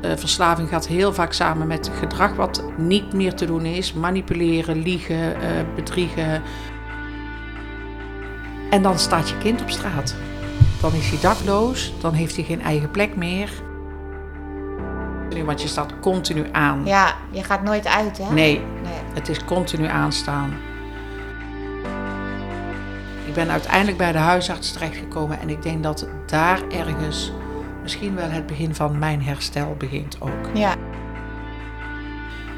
Eh, verslaving gaat heel vaak samen met gedrag wat niet meer te doen is. Manipuleren, liegen, eh, bedriegen. En dan staat je kind op straat. Dan is hij dakloos, dan heeft hij geen eigen plek meer. Want je staat continu aan. Ja, je gaat nooit uit, hè? Nee, Nee. het is continu aanstaan. Ik ben uiteindelijk bij de huisarts terechtgekomen en ik denk dat daar ergens misschien wel het begin van mijn herstel begint ook. Ja.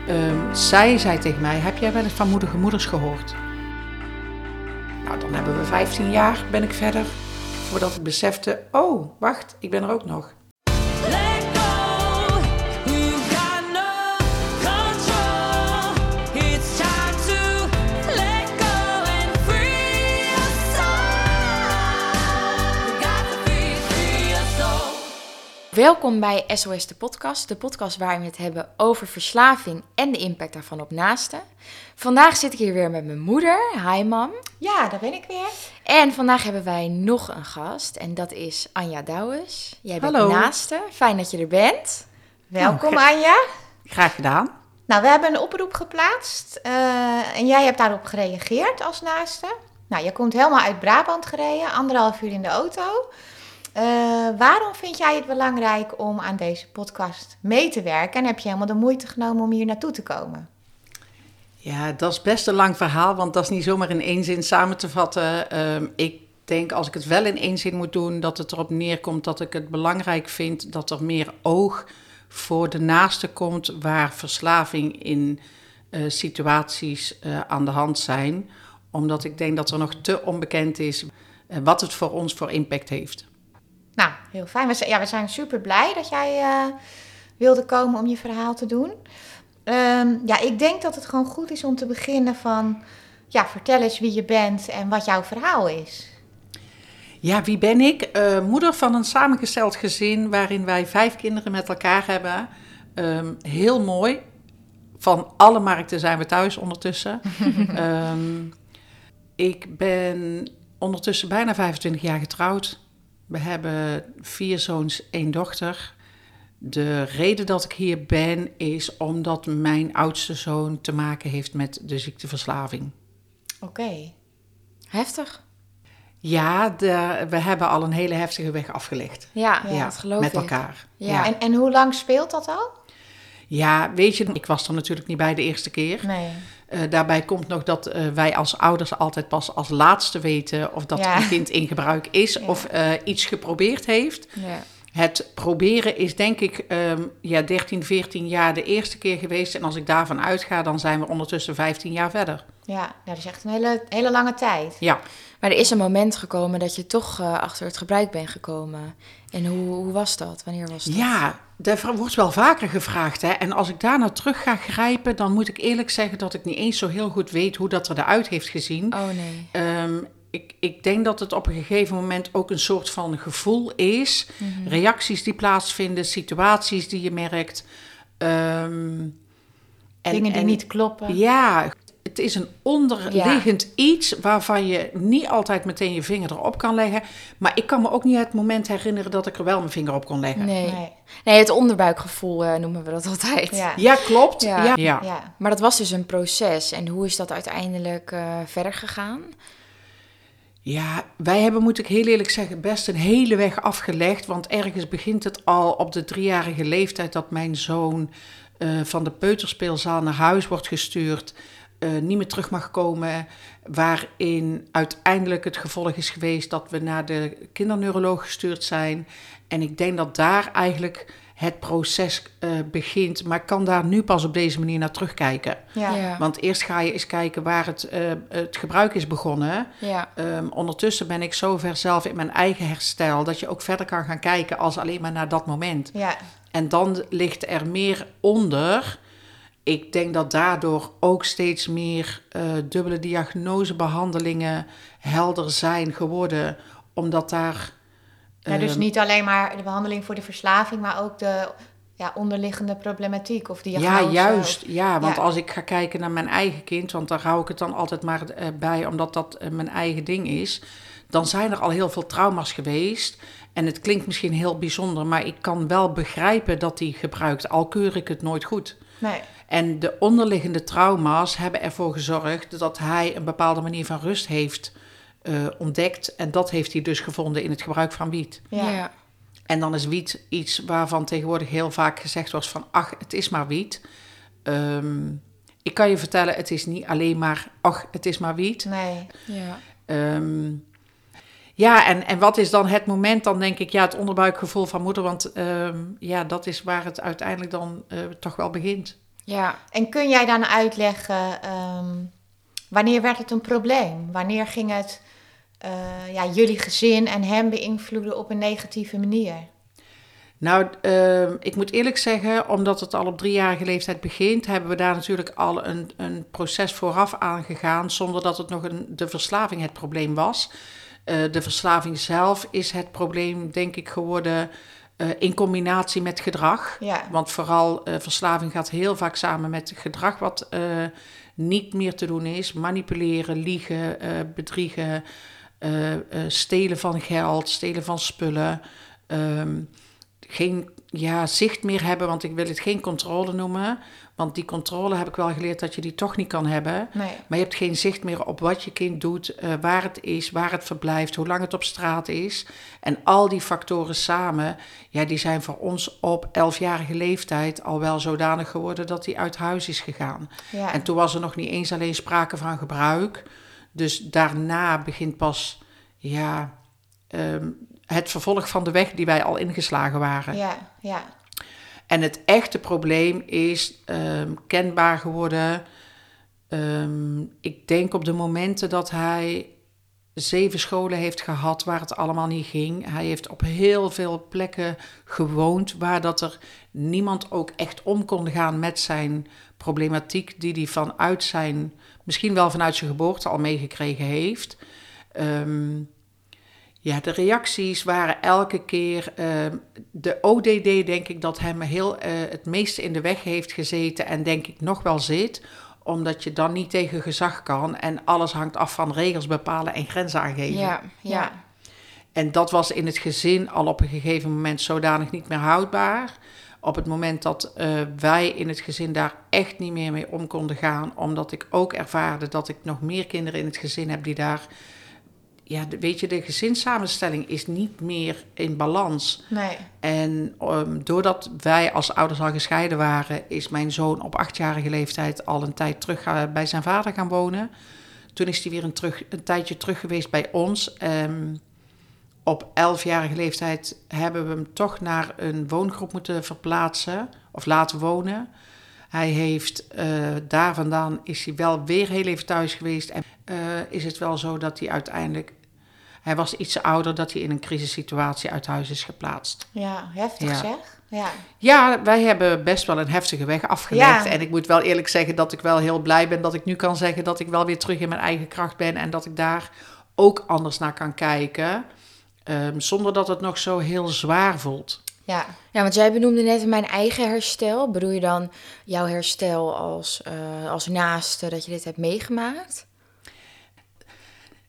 Ehm, zij zei tegen mij, heb jij wel eens van moedige moeders gehoord? Nou, dan hebben we 15 jaar, ben ik verder, voordat ik besefte, oh, wacht, ik ben er ook nog. Welkom bij SOS de podcast, de podcast waarin we het hebben over verslaving en de impact daarvan op naasten. Vandaag zit ik hier weer met mijn moeder. Hi mam. Ja, daar ben ik weer. En vandaag hebben wij nog een gast en dat is Anja Douwes. Jij bent Hallo. naaste. Fijn dat je er bent. Welkom Nou, Anja. Graag gedaan. Nou, we hebben een oproep geplaatst eh, en jij hebt daarop gereageerd als naaste. Nou, je komt helemaal uit Brabant gereden, anderhalf uur in de auto. Eh, waarom vind jij het belangrijk om aan deze podcast mee te werken? En heb je helemaal de moeite genomen om hier naartoe te komen? Ja, dat is best een lang verhaal, want dat is niet zomaar in één zin samen te vatten. Ehm, ik denk als ik het wel in één zin moet doen, dat het erop neerkomt dat ik het belangrijk vind dat er meer oog voor de naaste komt waar verslaving in eh, situaties eh, aan de hand zijn. Omdat ik denk dat er nog te onbekend is wat het voor ons voor impact heeft. Nou, heel fijn. We zijn, ja, we zijn super blij dat jij eh, wilde komen om je verhaal te doen. Ehm, ja, ik denk dat het gewoon goed is om te beginnen van... Ja, vertel eens wie je bent en wat jouw verhaal is. Ja, wie ben ik? Eh, moeder van een samengesteld gezin waarin wij vijf kinderen met elkaar hebben. Ehm, heel mooi. Van alle markten zijn we thuis ondertussen. Ehm, ik ben ondertussen bijna 25 jaar getrouwd. We hebben vier zoons, één dochter. De reden dat ik hier ben is omdat mijn oudste zoon te maken heeft met de ziekteverslaving. Oké. Heftig. Ja, de- we hebben al een hele heftige weg afgelegd. Ja, Ja, dat geloof met ik. elkaar. Ja. En, en hoe lang speelt dat al? Ja, weet je, ik was er natuurlijk niet bij de eerste keer. Nee. Eh, daarbij komt nog dat eh, wij als ouders altijd pas als laatste weten of dat Ja. een kind in gebruik is Ja. of eh, iets geprobeerd heeft. Ja. Het proberen is denk ik ehm, ja, 13, 14 jaar de eerste keer geweest. En als ik daarvan uitga, dan zijn we ondertussen 15 jaar verder. Ja, nou, dat is echt een hele, hele lange tijd. Ja, Maar er is een moment gekomen dat je toch eh, achter het gebruik bent gekomen. En hoe, hoe was dat? Wanneer was dat? ja daar wordt wel vaker gevraagd. Hè? En als ik daar naar terug ga grijpen, dan moet ik eerlijk zeggen dat ik niet eens zo heel goed weet hoe dat eruit heeft gezien. Oh nee. Ehm, ik, ik denk dat het op een gegeven moment ook een soort van gevoel is. Mhm. Reacties die plaatsvinden, situaties die je merkt. Ehm, en- Dingen die en- niet kloppen. Ja, het is een onderliggend iets waarvan je niet altijd meteen je vinger erop kan leggen. Maar ik kan me ook niet het moment herinneren dat ik er wel mijn vinger op kon leggen. Nee. Nee. Nee, het onderbuikgevoel eh, noemen we dat altijd. Ja. Ja, klopt. Ja. Ja. Ja. Ja. Maar dat was dus een proces. En hoe is dat uiteindelijk eh, verder gegaan? Ja, wij hebben, moet ik heel eerlijk zeggen, best een hele weg afgelegd. Want ergens begint het al op de driejarige leeftijd dat mijn zoon eh, van de peuterspeelzaal naar huis wordt gestuurd. Eh, niet meer terug mag komen. Waarin uiteindelijk het gevolg is geweest dat we naar de kinderneuroloog gestuurd zijn. En ik denk dat daar eigenlijk het proces eh, begint. Maar ik kan daar nu pas op deze manier naar terugkijken. Ja. Ja. Want eerst ga je eens kijken waar het, eh, het gebruik is begonnen. ja. Ehm, ondertussen ben ik zover zelf in mijn eigen herstel dat je ook verder kan gaan kijken als alleen maar naar dat moment. Ja. En dan ligt er meer onder. Ik denk dat daardoor ook steeds meer eh, dubbele diagnosebehandelingen helder zijn geworden, omdat daar. Ja, dus ehm, niet alleen maar de behandeling voor de verslaving, maar ook de ja, onderliggende problematiek of diagnose. Ja, juist. Ja, want Ja. als ik ga kijken naar mijn eigen kind, want daar hou ik het dan altijd maar eh, bij, omdat dat eh, mijn eigen ding is. dan zijn er al heel veel trauma's geweest. En het klinkt misschien heel bijzonder, maar ik kan wel begrijpen dat hij gebruikt, al keur ik het nooit goed. Nee. En de onderliggende trauma's hebben ervoor gezorgd dat hij een bepaalde manier van rust heeft eh, ontdekt. En dat heeft hij dus gevonden in het gebruik van wiet. Ja. Ja. En dan is wiet iets waarvan tegenwoordig heel vaak gezegd wordt van... ach, het is maar wiet. Ehm, ik kan je vertellen, het is niet alleen maar... ach, het is maar wiet. Nee. Ja. Ehm, ja, en, en wat is dan het moment? Dan denk ik, ja, het onderbuikgevoel van moeder. Want ehm, ja, dat is waar het uiteindelijk dan eh, toch wel begint. Ja. En kun jij dan uitleggen, ehm, wanneer werd het een probleem? Wanneer ging het eh, ja, jullie gezin en hem beïnvloeden op een negatieve manier? Nou, ehm, ik moet eerlijk zeggen, omdat het al op driejarige leeftijd begint, hebben we daar natuurlijk al een, een proces vooraf aangegaan, zonder dat het nog een, de verslaving het probleem was. Eh, de verslaving zelf is het probleem, denk ik, geworden eh, in combinatie met gedrag. Ja. Want vooral eh, verslaving gaat heel vaak samen met gedrag wat eh, niet meer te doen is. Manipuleren, liegen, bedriegen, stelen van geld, stelen van spullen. Ehm, geen ja, zicht meer hebben, want ik wil het geen controle noemen. Want die controle heb ik wel geleerd dat je die toch niet kan hebben. Nee. Maar je hebt geen zicht meer op wat je kind doet, eh, waar het is, waar het verblijft, hoe lang het op straat is. En al die factoren samen, ja, die zijn voor ons op 11-jarige leeftijd al wel zodanig geworden dat hij uit huis is gegaan. Ja. En toen was er nog niet eens alleen sprake van gebruik. Dus daarna begint pas ja, ehm, het vervolg van de weg die wij al ingeslagen waren. ja, ja, En het echte probleem is ehm, kenbaar geworden. ehm, ik denk op de momenten dat hij zeven scholen heeft gehad waar het allemaal niet ging. Hij heeft op heel veel plekken gewoond waar dat er niemand ook echt om kon gaan met zijn problematiek die hij vanuit zijn, misschien wel vanuit zijn geboorte al meegekregen heeft. Ehm, ja, de reacties waren elke keer. ehm, de ODD, denk ik, dat hem heel eh, het meeste in de weg heeft gezeten. En denk ik nog wel zit. Omdat je dan niet tegen gezag kan. En alles hangt af van regels bepalen en grenzen aangeven. Ja. Ja. En dat was in het gezin al op een gegeven moment zodanig niet meer houdbaar. Op het moment dat eh, wij in het gezin daar echt niet meer mee om konden gaan, omdat ik ook ervaarde dat ik nog meer kinderen in het gezin heb die daar. Ja, de- weet je, de gezinssamenstelling is niet meer in balans. nee. En ehm, doordat wij als ouders al gescheiden waren, is mijn zoon op achtjarige leeftijd al een tijd terug eh, bij zijn vader gaan wonen. Toen is hij weer een, terug, een tijdje terug geweest bij ons. Ehm, op elfjarige leeftijd hebben we hem toch naar een woongroep moeten verplaatsen of laten wonen. Hij heeft eh, daar vandaan is hij wel weer heel even thuis geweest. En eh, is het wel zo dat hij uiteindelijk. Hij was iets ouder dat hij in een crisissituatie uit huis is geplaatst. Ja, heftig Ja. zeg. Ja. Ja, wij hebben best wel een heftige weg afgelegd. Ja. En ik moet wel eerlijk zeggen dat ik wel heel blij ben dat ik nu kan zeggen dat ik wel weer terug in mijn eigen kracht ben. En dat ik daar ook anders naar kan kijken. ehm, zonder dat het nog zo heel zwaar voelt. Ja. Ja, want jij benoemde net mijn eigen herstel. Bedoel je dan jouw herstel als, eh, als naaste dat je dit hebt meegemaakt?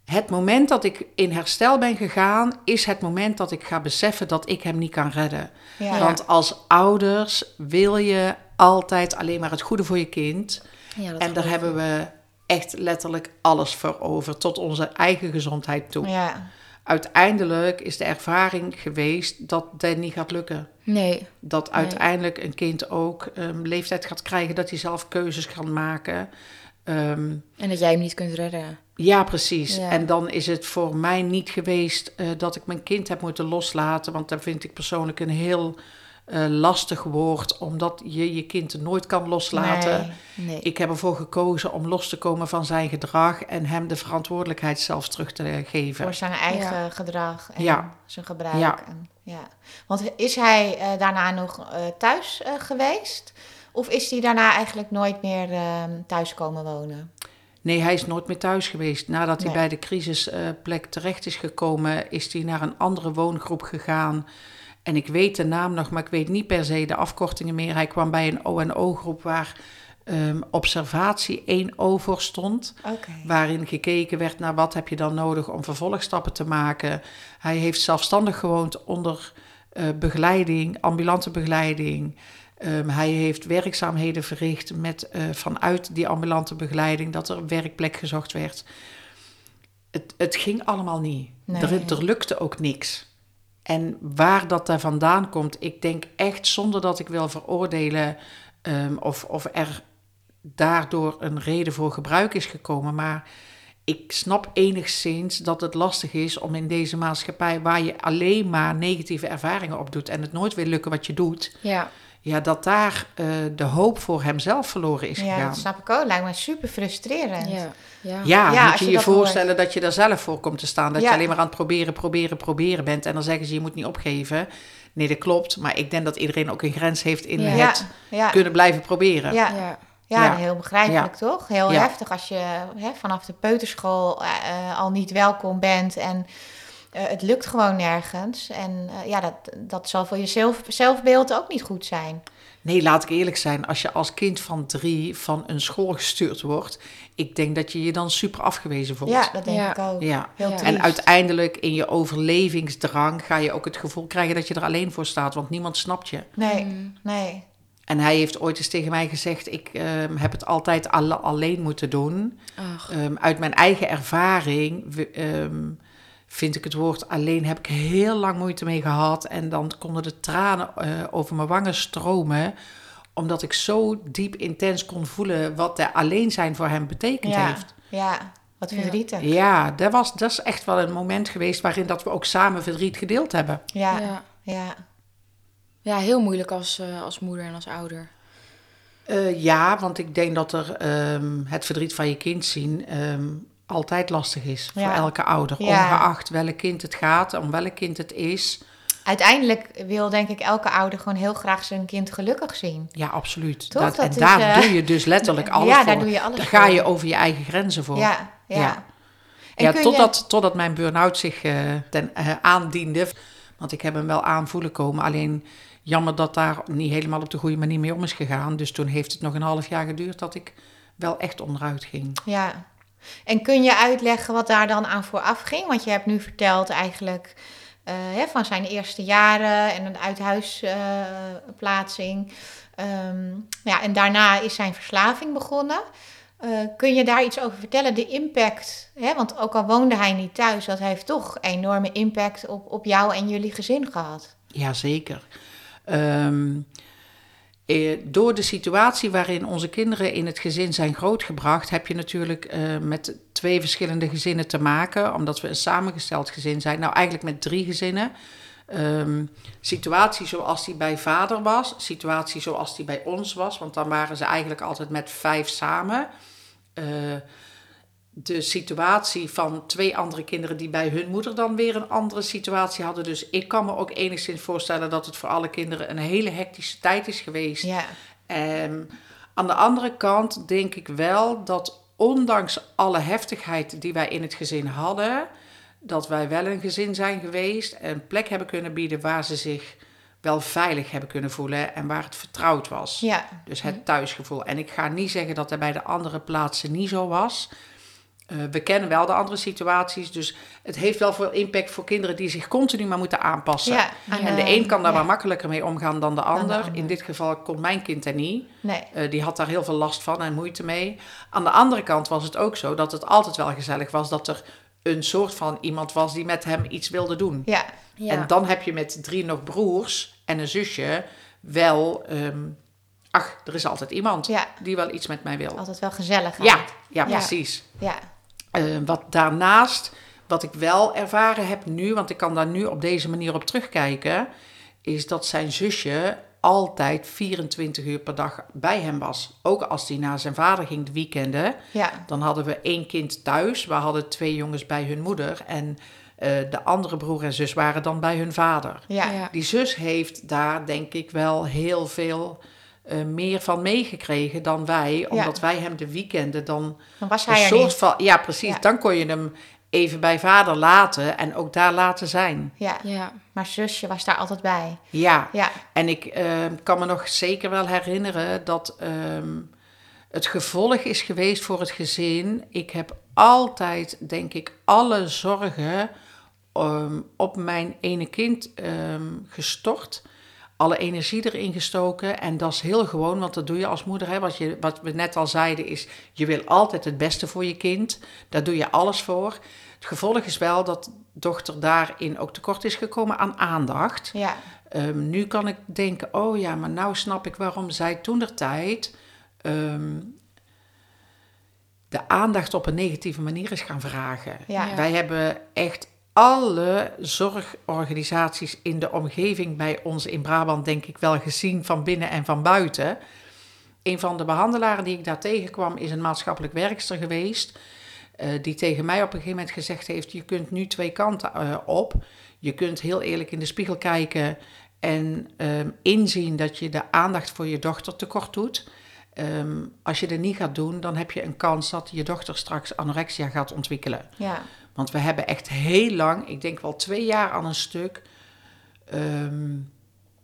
Het moment dat ik in herstel ben gegaan, is het moment dat ik ga beseffen dat ik hem niet kan redden. Ja. Want als ouders wil je altijd alleen maar het goede voor je kind. Ja, En daar hebben we echt letterlijk alles voor over, tot onze eigen gezondheid toe. Ja. Uiteindelijk is de ervaring geweest dat dat niet gaat lukken. Nee. Dat Nee. uiteindelijk een kind ook ehm, leeftijd gaat krijgen dat hij zelf keuzes kan maken. Ehm, En dat jij hem niet kunt redden. ja, precies. Ja. En dan is het voor mij niet geweest eh, dat ik mijn kind heb moeten loslaten. Want dat vind ik persoonlijk een heel eh, lastig woord, omdat je je kind nooit kan loslaten. Nee. Nee. Ik heb ervoor gekozen om los te komen van zijn gedrag en hem de verantwoordelijkheid zelf terug te geven. Voor zijn eigen Ja. gedrag en Ja. zijn gebruik. Ja. En, ja. Want is hij eh, daarna nog eh, thuis eh, geweest? Of is hij daarna eigenlijk nooit meer eh, thuis komen wonen? Nee, hij is nooit meer thuis geweest. Nadat hij bij de crisisplek terecht is gekomen, is hij naar een andere woongroep gegaan. En ik weet de naam nog, maar ik weet niet per se de afkortingen meer. Hij kwam bij een O&O-groep waar ehm, observatie 1O voor stond. Waarin gekeken werd naar wat heb je dan nodig om vervolgstappen te maken. Hij heeft zelfstandig gewoond onder eh, begeleiding, ambulante begeleiding. Ehm, hij heeft werkzaamheden verricht met, eh, vanuit die ambulante begeleiding, dat er een werkplek gezocht werd. Het, het ging allemaal niet. Nee. Er, er lukte ook niks. En waar dat daar vandaan komt, ik denk echt zonder dat ik wil veroordelen ehm, of, of er daardoor een reden voor gebruik is gekomen. Maar ik snap enigszins dat het lastig is om in deze maatschappij, waar je alleen maar negatieve ervaringen op doet en het nooit wil lukken wat je doet, Ja. Ja, dat daar eh, de hoop voor hemzelf verloren is Ja, gegaan. dat snap ik ook. Lijkt me super frustrerend. Ja. Ja. Ja, Ja, moet als je je voorstellen dat je daar zelf voor komt te staan. Dat Ja. je alleen maar aan het proberen, proberen, proberen bent. En dan zeggen ze, je moet niet opgeven. Nee, dat klopt. Maar ik denk dat iedereen ook een grens heeft in Ja. het ja. kunnen blijven proberen. Ja. Ja. Ja, Ja. heel begrijpelijk toch? Heel Ja. heftig als je hè, vanaf de peuterschool eh, eh, al niet welkom bent en het lukt gewoon nergens. En eh, ja, dat, dat zal voor je zelf, zelfbeeld ook niet goed zijn. Nee, laat ik eerlijk zijn. Als je als kind van drie van een school gestuurd wordt... ik denk dat je je dan super afgewezen voelt. Ja, dat denk Ja. ik ook. Ja. Heel Ja. En uiteindelijk in je overlevingsdrang ga je ook het gevoel krijgen dat je er alleen voor staat, want niemand snapt je. Nee, Mm. nee. En hij heeft ooit eens tegen mij gezegd: Ik ehm, heb het altijd alle- alleen moeten doen. Ach. Ehm, uit mijn eigen ervaring we- ehm, vind ik het woord alleen heb ik heel lang moeite mee gehad. En dan konden de tranen eh, over mijn wangen stromen, omdat ik zo diep intens kon voelen wat de alleen zijn voor hem betekend Ja, heeft. ja, wat Ja. verdrietig. Ja, Ja, dat, was, dat is echt wel een moment geweest waarin dat we ook samen verdriet gedeeld hebben. ja, Ja. ja. ja, heel moeilijk als, eh, als moeder en als ouder. Eh, ja, want ik denk dat er ehm, het verdriet van je kind zien ehm, altijd lastig is Ja. voor elke ouder. Ja. Ongeacht welk kind het gaat, om welk kind het is. Uiteindelijk wil denk ik elke ouder gewoon heel graag zijn kind gelukkig zien. Ja, absoluut. Toch? Dat, Dat en is, daar eh, doe je dus letterlijk alles ja, voor. daar doe je alles Daar ga je over je eigen grenzen voor. Ja, ja. Ja. Je- totdat, totdat mijn burn-out zich eh, ten, eh, aandiende. Want ik heb hem wel aanvoelen komen. Alleen jammer dat daar niet helemaal op de goede manier mee om is gegaan. Dus toen heeft het nog een half jaar geduurd dat ik wel echt onderuit ging. Ja. En kun je uitleggen wat daar dan aan vooraf ging? Want je hebt nu verteld eigenlijk eh, hè, van zijn eerste jaren en een uithuisplaatsing. Ehm, ja, en daarna is zijn verslaving begonnen. Eh, kun je daar iets over vertellen? De impact, hè? want ook al woonde hij niet thuis, dat heeft toch enorme impact op, op jou en jullie gezin gehad. Jazeker. Ehm eh, door de situatie waarin onze kinderen in het gezin zijn grootgebracht, heb je natuurlijk eh, met twee verschillende gezinnen te maken, omdat we een samengesteld gezin zijn. Nou, eigenlijk met drie gezinnen. Ehm, situatie zoals die bij vader was, situatie zoals die bij ons was, want dan waren ze eigenlijk altijd met vijf samen. Eh, de situatie van twee andere kinderen die bij hun moeder dan weer een andere situatie hadden. Dus ik kan me ook enigszins voorstellen dat het voor alle kinderen een hele hectische tijd is geweest. Ja, Ehm, aan de andere kant denk ik wel dat ondanks alle heftigheid die wij in het gezin hadden, dat wij wel een gezin zijn geweest en een plek hebben kunnen bieden waar ze zich wel veilig hebben kunnen voelen en waar het vertrouwd was. ja, Dus het thuisgevoel. En ik ga niet zeggen dat dat bij de andere plaatsen niet zo was. Eh, we kennen wel de andere situaties, dus het heeft wel veel impact voor kinderen die zich continu maar moeten aanpassen. ja. En de een kan daar ja. wel makkelijker mee omgaan dan de de ander. ander. In dit geval kon mijn kind er niet. Nee, Eh, die had daar heel veel last van en moeite mee. Aan de andere kant was het ook zo dat het altijd wel gezellig was dat er een soort van iemand was die met hem iets wilde doen. ja, Ja. En dan heb je met drie nog broers en een zusje wel, ehm, ach, er is altijd iemand ja. die wel iets met mij wil. Altijd wel gezellig. Ja, ja, Ja. precies. Ja, Eh, wat daarnaast, wat ik wel ervaren heb nu, want ik kan daar nu op deze manier op terugkijken, is dat zijn zusje altijd 24 uur per dag bij hem was. Ook als hij naar zijn vader ging de weekenden, ja, dan hadden we één kind thuis. We hadden twee jongens bij hun moeder en eh, de andere broer en zus waren dan bij hun vader. ja. Ja. Die zus heeft daar denk ik wel heel veel eh, meer van meegekregen dan wij, omdat wij hem de weekenden dan Dan was een hij er soort niet. van, ja precies, Ja. dan kon je hem even bij vader laten en ook daar laten zijn. Ja, Ja. maar zusje was daar altijd bij. Ja, Ja, en ik eh, kan me nog zeker wel herinneren dat ehm, Het gevolg is geweest voor het gezin. Ik heb altijd, denk ik, alle zorgen ehm, op mijn ene kind ehm, gestort. Alle energie erin gestoken. En dat is heel gewoon, want dat doe je als moeder. Hè. Wat, je, wat we net al zeiden is, je wil altijd het beste voor je kind. Daar doe je alles voor. Het gevolg is wel dat dochter daarin ook tekort is gekomen aan aandacht. Ja, Ehm, nu kan ik denken, oh ja, maar nou snap ik waarom zij toen der tijd ehm, de aandacht op een negatieve manier is gaan vragen. Ja. Wij hebben echt alle zorgorganisaties in de omgeving bij ons in Brabant, denk ik wel, gezien van binnen en van buiten. Een van de behandelaren die ik daar tegenkwam is een maatschappelijk werkster geweest. eh, die tegen mij op een gegeven moment gezegd heeft: Je kunt nu twee kanten eh, op. Je kunt heel eerlijk in de spiegel kijken en ehm, inzien dat je de aandacht voor je dochter tekort doet. Ehm, als je dat niet gaat doen, dan heb je een kans dat je dochter straks anorexia gaat ontwikkelen. ja, Want we hebben echt heel lang, ik denk wel twee jaar aan een stuk, ehm,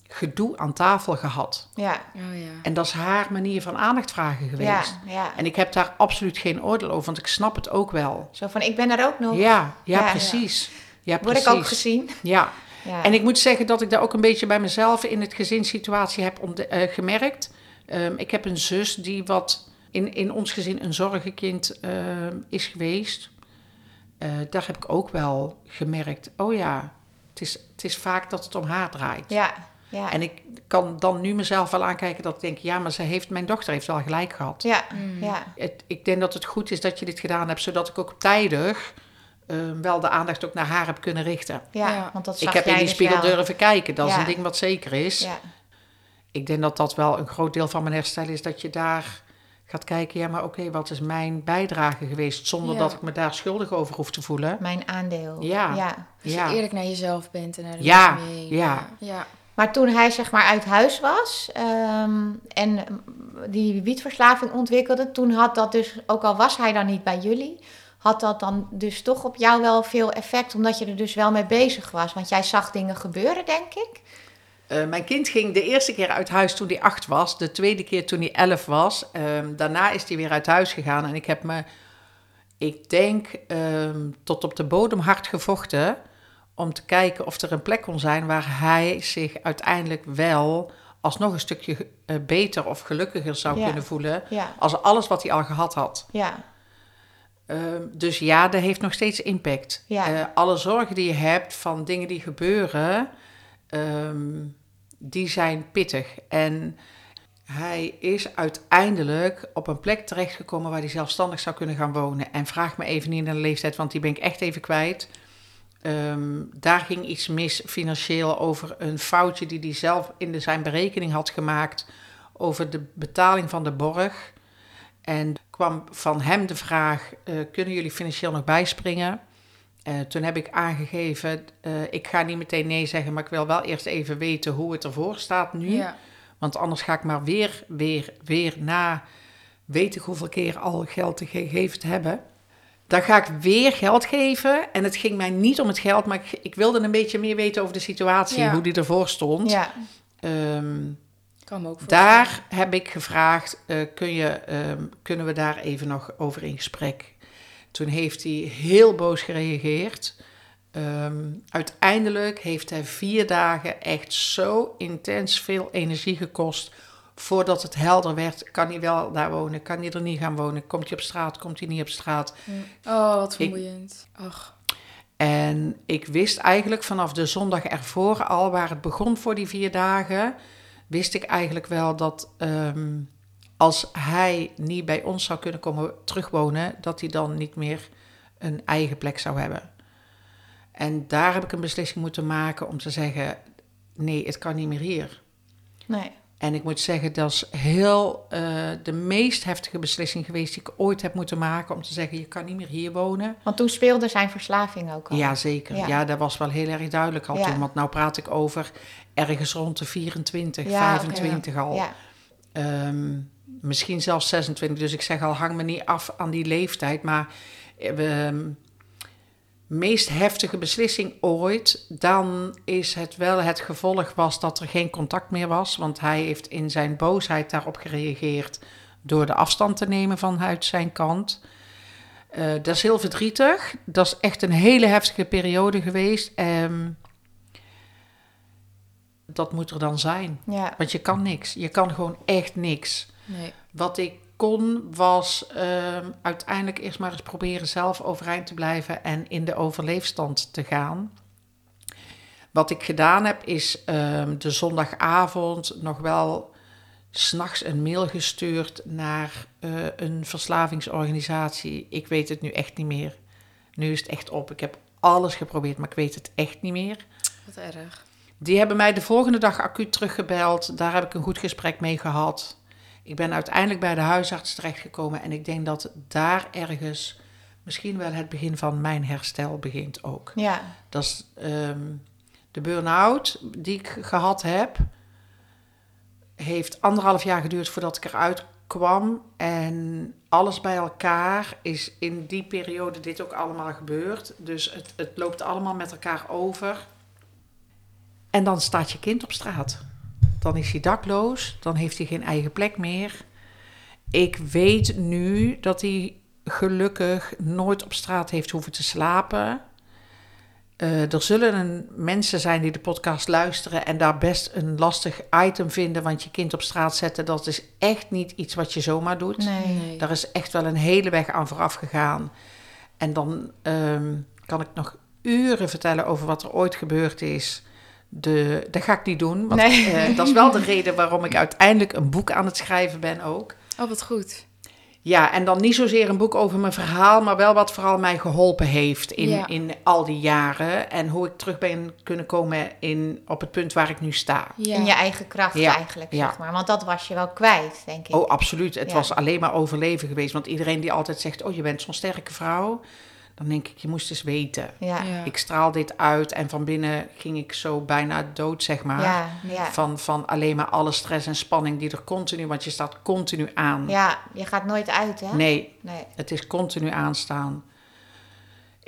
gedoe aan tafel gehad. ja, Oh ja. En dat is haar manier van aandacht vragen geweest. ja, ja. En ik heb daar absoluut geen oordeel over, want ik snap het ook wel. Zo van, ik ben er ook nog. Ja, ja, Ja. precies. Ja, Word precies. ik ook gezien? Ja. Ja. En ik moet zeggen dat ik daar ook een beetje bij mezelf in het gezinssituatie heb eh, gemerkt. Ehm, ik heb een zus die wat in, in ons gezin een zorgenkind ehm, is geweest. Eh, daar heb ik ook wel gemerkt, oh ja, het is, het is vaak dat het om haar draait. ja, ja. En ik kan dan nu mezelf wel aankijken dat ik denk, ja, maar ze heeft, mijn dochter heeft wel gelijk gehad. ja, Mm. ja, Het, ik denk dat het goed is dat je dit gedaan hebt, zodat ik ook tijdig ehm, wel de aandacht ook naar haar heb kunnen richten. ja, Ja. want dat Ik heb in die dus spiegel wel. durven kijken, dat is een ding wat zeker is. Ja, Ik denk dat dat wel een groot deel van mijn herstel is, dat je daar gaat kijken, ja, maar oké, wat is mijn bijdrage geweest, zonder Ja. dat ik me daar schuldig over hoef te voelen. mijn aandeel. Ja. ja. Als Ja. je eerlijk naar jezelf bent en naar de Ja, mee. ja. ja. Maar toen hij zeg maar uit huis was ehm, en die wietverslaving ontwikkelde, toen had dat dus, ook al was hij dan niet bij jullie, had dat dan dus toch op jou wel veel effect, omdat je er dus wel mee bezig was. Want jij zag dingen gebeuren, denk ik. Eh, mijn kind ging de eerste keer uit huis toen hij acht was, de tweede keer toen hij elf was. Ehm, daarna is hij weer uit huis gegaan en ik heb me, ik denk, ehm, tot op de bodem hard gevochten om te kijken of er een plek kon zijn waar hij zich uiteindelijk wel alsnog een stukje eh, beter of gelukkiger zou Ja. kunnen voelen Ja, als alles wat hij al gehad had. ja, Ehm, dus ja, dat heeft nog steeds impact. Ja. Eh, alle zorgen die je hebt van dingen die gebeuren, die zijn pittig. En hij is uiteindelijk op een plek terechtgekomen waar hij zelfstandig zou kunnen gaan wonen. En vraag me even niet naar de leeftijd, want die ben ik echt even kwijt. Ehm, daar ging iets mis financieel over een foutje die hij zelf in de, zijn berekening had gemaakt over de betaling van de borg. En kwam van hem de vraag: eh, kunnen jullie financieel nog bijspringen? Eh, toen heb ik aangegeven: eh, ik ga niet meteen nee zeggen, maar ik wil wel eerst even weten hoe het ervoor staat nu. Ja. Want anders ga ik maar weer, weer, weer na weet ik hoeveel keer al geld te gegeven te hebben. Dan ga ik weer geld geven. En het ging mij niet om het geld, maar ik, ik wilde een beetje meer weten over de situatie, Ja. hoe die ervoor stond. ja, Ehm, kan me ook voorstellen. daar heb ik gevraagd, eh, kun je, ehm, kunnen we daar even nog over in gesprek? Toen heeft hij heel boos gereageerd. Ehm, uiteindelijk heeft hij vier dagen echt zo intens veel energie gekost. Voordat het helder werd, kan hij wel daar wonen, kan hij er niet gaan wonen? Komt hij op straat, komt hij niet op straat? Oh, wat Ik- vermoeiend. Ach. En ik wist eigenlijk vanaf de zondag ervoor al, waar het begon voor die vier dagen, wist ik eigenlijk wel dat ehm, als hij niet bij ons zou kunnen komen terugwonen, dat hij dan niet meer een eigen plek zou hebben. En daar heb ik een beslissing moeten maken om te zeggen, nee, het kan niet meer hier. nee. En ik moet zeggen, dat is heel eh, de meest heftige beslissing geweest die ik ooit heb moeten maken om te zeggen, je kan niet meer hier wonen. Want toen speelde zijn verslaving ook al. Ja, zeker. Ja. Ja. dat was wel heel erg duidelijk al Ja. toen. Want nou praat ik over ergens rond de 24, Ja, oké. 25 al. Ja, Ehm, misschien zelfs 26. Dus ik zeg al, hang me niet af aan die leeftijd. Maar eh, we, meest heftige beslissing ooit, dan is het wel het gevolg was dat er geen contact meer was. Want hij heeft in zijn boosheid daarop gereageerd door de afstand te nemen vanuit zijn kant. Eh, dat is heel verdrietig. Dat is echt een hele heftige periode geweest. Ehm, dat moet er dan zijn. Ja. Want je kan niks. Je kan gewoon echt niks. Nee. Wat ik kon was ehm, uiteindelijk eerst maar eens proberen zelf overeind te blijven en in de overleefstand te gaan. Wat ik gedaan heb is ehm, de zondagavond nog wel s'nachts een mail gestuurd naar eh, een verslavingsorganisatie. Ik weet het nu echt niet meer. Nu is het echt op. Ik heb alles geprobeerd, maar ik weet het echt niet meer. Wat erg. Die hebben mij de volgende dag acuut teruggebeld. Daar heb ik een goed gesprek mee gehad. Ik ben uiteindelijk bij de huisarts terechtgekomen en ik denk dat daar ergens misschien wel het begin van mijn herstel begint ook. Ja. Dat is ehm, de burn-out die ik gehad heb, heeft anderhalf jaar geduurd voordat ik eruit kwam. En alles bij elkaar is in die periode dit ook allemaal gebeurd. Dus het, het loopt allemaal met elkaar over. En dan staat je kind op straat. Dan is hij dakloos, dan heeft hij geen eigen plek meer. Ik weet nu dat hij gelukkig nooit op straat heeft hoeven te slapen. Eh, er zullen een, mensen zijn die de podcast luisteren en daar best een lastig item vinden, want je kind op straat zetten, dat is echt niet iets wat je zomaar doet. Nee. Nee. Daar is echt wel een hele weg aan vooraf gegaan. En dan ehm, kan ik nog uren vertellen over wat er ooit gebeurd is. De, dat ga ik niet doen, want Nee. eh, dat is wel de reden waarom ik uiteindelijk een boek aan het schrijven ben ook. Oh, wat goed. Ja, en dan niet zozeer een boek over mijn verhaal, maar wel wat vooral mij geholpen heeft in, Ja. in al die jaren. En hoe ik terug ben kunnen komen in, op het punt waar ik nu sta. Ja. In je eigen kracht Ja. eigenlijk, Ja. zeg maar. Want dat was je wel kwijt, denk ik. Oh, absoluut. Het Ja. was alleen maar overleven geweest. Want iedereen die altijd zegt, oh, je bent zo'n sterke vrouw. Dan denk ik, je moest eens weten. ja. Ja. Ik straal dit uit en van binnen ging ik zo bijna dood, zeg maar. Ja, ja. Van, van alleen maar alle stress en spanning die er continu... Want je staat continu aan. ja, je gaat nooit uit, hè? Nee, Nee. Het is continu aanstaan.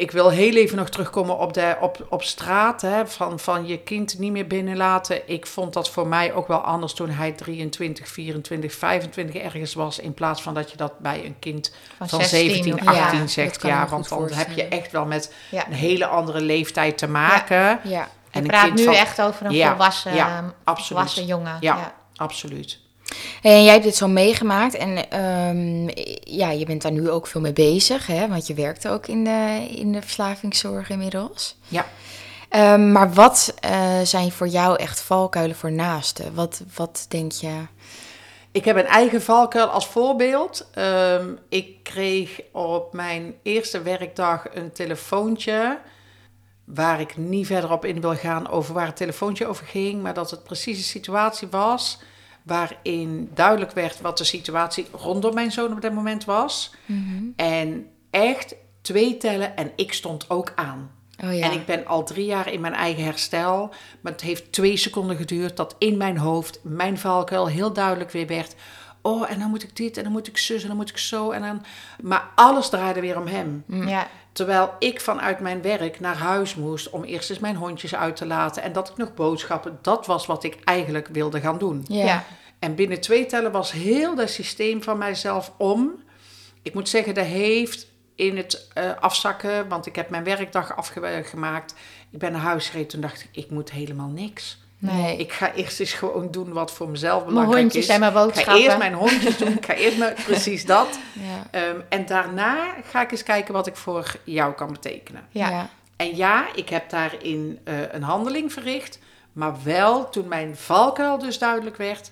Ik wil heel even nog terugkomen op, de, op, op straat. Hè, van, van je kind niet meer binnenlaten. Ik vond dat voor mij ook wel anders toen hij 23, 24, 25 ergens was. In plaats van dat je dat bij een kind Van, van 16 17, of- 18 Ja, zegt. Ja, want dan heb je echt wel met Ja. een hele andere leeftijd te maken. Ja. Je En een praat nu van- echt over een volwassen, volwassen jongen. Ja. Absoluut. En jij hebt dit zo meegemaakt en ehm, ja, je bent daar nu ook veel mee bezig, hè? want je werkt ook in de, in de verslavingszorg inmiddels. Ja. Ehm, maar wat eh, zijn voor jou echt valkuilen voor naasten? Wat, wat denk je? Ik heb een eigen valkuil als voorbeeld. Ehm, ik kreeg op mijn eerste werkdag een telefoontje. Waar ik niet verder op in wil gaan over waar het telefoontje over ging. Maar dat het precies een situatie was. Waarin duidelijk werd wat de situatie rondom mijn zoon op dat moment was. En echt twee tellen en ik stond ook aan. Oh ja. En ik ben al drie jaar in mijn eigen herstel. Maar het heeft twee seconden geduurd dat in mijn hoofd mijn valkuil heel duidelijk weer werd. Oh, en dan moet ik dit en dan moet ik zus en dan moet ik zo. En dan... Maar alles draaide weer om hem. Ja. Terwijl ik vanuit mijn werk naar huis moest om eerst eens mijn hondjes uit te laten. En dat ik nog boodschappen, dat was wat ik eigenlijk wilde gaan doen. ja. Ja. En binnen twee tellen was heel dat systeem van mijzelf om. Ik moet zeggen, dat heeft in het eh, afzakken, want ik heb mijn werkdag afgemaakt. Ik ben naar huis gereden, toen dacht ik, ik moet helemaal niks. Nee. Ik ga eerst eens gewoon doen wat voor mezelf Mijn belangrijk hondjes is. en mijn Ik ga boodschappen. eerst mijn hondjes doen, ik ga eerst mijn, precies dat. Ja. Ehm, en daarna ga ik eens kijken wat ik voor jou kan betekenen. Ja. Ja. En ja, ik heb daarin eh, een handeling verricht. Maar wel toen mijn valkuil dus duidelijk werd.